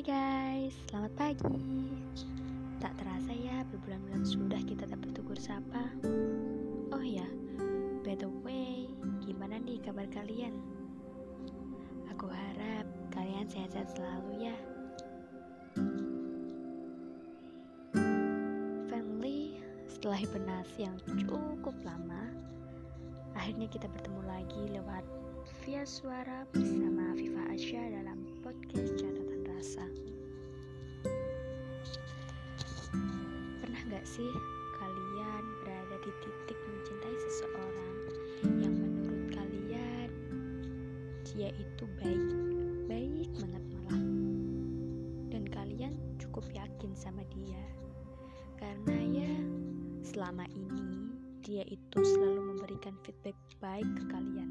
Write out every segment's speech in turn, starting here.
Hai guys, selamat pagi. Tak terasa ya, berbulan-bulan sudah kita tak bertugur sapa. Oh ya, by the way, gimana nih kabar kalian? Aku harap kalian sehat-sehat selalu ya. Family, setelah hibernasi yang cukup lama, akhirnya kita bertemu lagi lewat via suara bersama Viva Asya dalam sih kalian berada di titik mencintai seseorang yang menurut kalian dia itu baik, baik banget malah. Dan kalian cukup yakin sama dia. Karena ya selama ini dia itu selalu memberikan feedback baik ke kalian.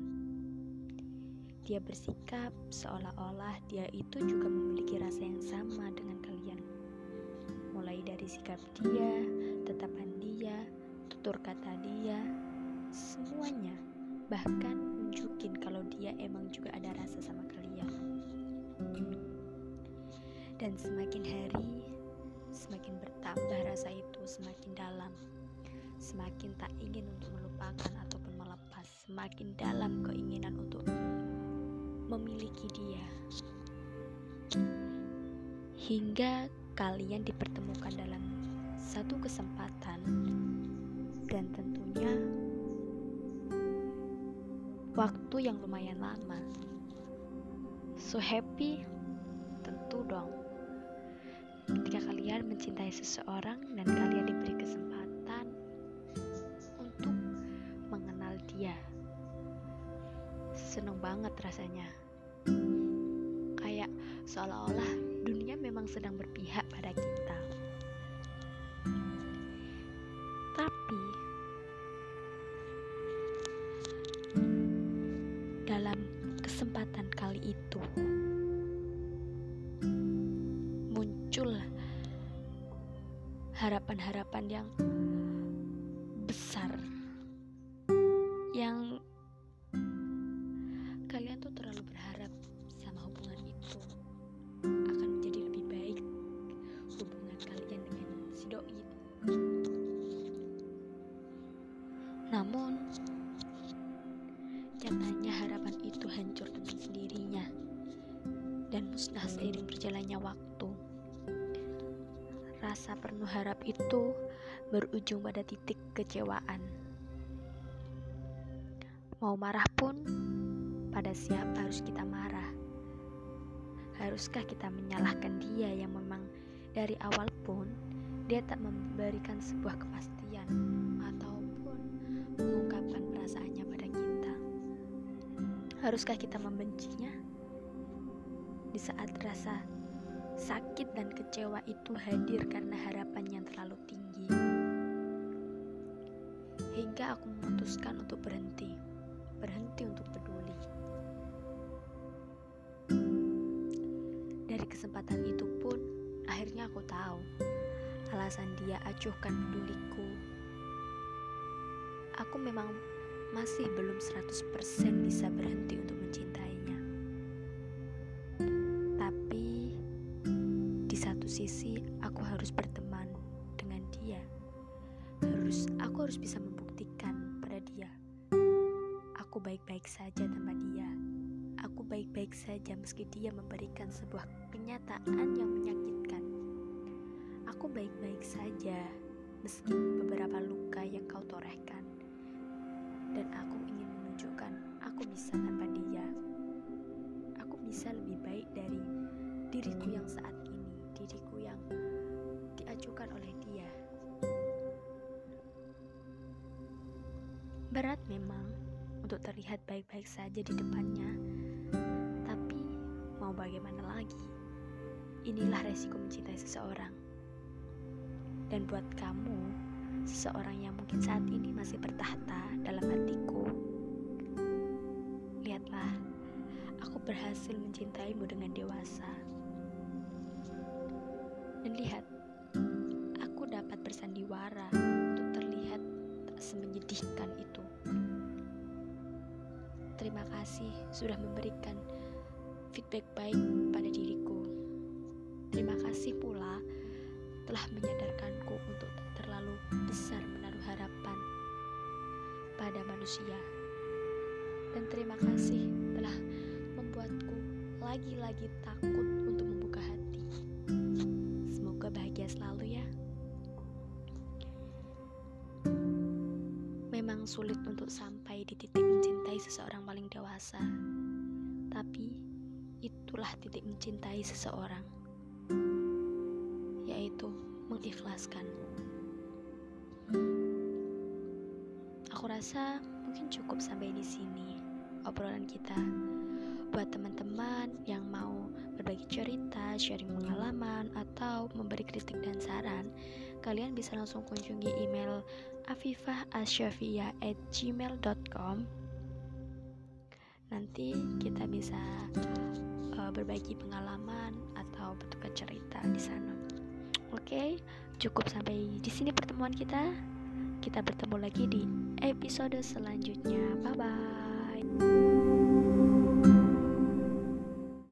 Dia bersikap seolah-olah dia itu juga memiliki rasa yang sama dengan kalian. Mulai dari sikap dia, tetapan dia, tutur kata dia, semuanya. Bahkan nunjukin kalau dia emang juga ada rasa sama kalian. Dan semakin hari, semakin bertambah rasa itu semakin dalam. Semakin tak ingin untuk melupakan ataupun melepas, semakin dalam keinginan untuk memiliki dia. Hingga kalian dipertemukan dalam satu kesempatan dan tentunya waktu yang lumayan lama. So happy? Tentu dong. Ketika kalian mencintai seseorang dan kalian diberi kesempatan untuk mengenal dia seneng banget rasanya. Seolah-olah dunia memang sedang berpihak pada kita. Tapi dalam kesempatan kali itu muncul harapan-harapan yang nyatanya harapan itu hancur dengan sendirinya. Dan musnah seiring berjalannya waktu. Rasa penuh harap itu berujung pada titik kecewaan. Mau marah pun pada siapa harus kita marah? Haruskah kita menyalahkan dia yang memang dari awal pun dia tak memberikan sebuah kepastian Haruskah kita membencinya? Di saat rasa sakit dan kecewa itu hadir karena harapan yang terlalu tinggi. Hingga aku memutuskan untuk berhenti, berhenti untuk peduli. Dari kesempatan itu pun, akhirnya aku tahu alasan dia acuhkan peduliku. Aku memang masih belum 100% bisa berhenti untuk mencintainya. Tapi di satu sisi aku harus berteman dengan dia. Harus aku harus bisa membuktikan pada dia. Aku baik-baik saja tanpa dia aku baik-baik saja meski dia memberikan sebuah kenyataan yang menyakitkan. Aku baik-baik saja meski beberapa luka yang kau torehkan. Dan aku ingin menunjukkan aku bisa tanpa dia. Aku bisa lebih baik dari diriku yang saat ini, diriku yang diajukan oleh dia. Berat memang untuk terlihat baik-baik saja di depannya, tapi mau bagaimana lagi? Inilah resiko mencintai seseorang. Dan buat kamu, seseorang yang mungkin saat ini masih bertahta dalam hatiku, lihatlah, aku berhasil mencintaimu dengan dewasa. Dan lihat, aku dapat bersandiwara untuk terlihat tak semenyedihkan itu. Terima kasih sudah memberikan feedback baik pada diriku. terima kasih pula telah menyadarkanku manusia. Dan terima kasih telah membuatku lagi-lagi takut untuk membuka hati. Semoga bahagia selalu ya. Memang sulit untuk sampai di titik mencintai seseorang paling dewasa. Tapi itulah titik mencintai seseorang yaitu mengikhlaskan. Aku rasa mungkin cukup sampai di sini obrolan kita. Buat teman-teman yang mau berbagi cerita, sharing pengalaman, atau memberi kritik dan saran, kalian bisa langsung kunjungi email afifahasyafia@gmail.com. Nanti kita bisa uh, berbagi pengalaman atau bertukar cerita di sana. Oke, cukup sampai di sini pertemuan kita. Kita bertemu lagi di episode selanjutnya. Bye bye.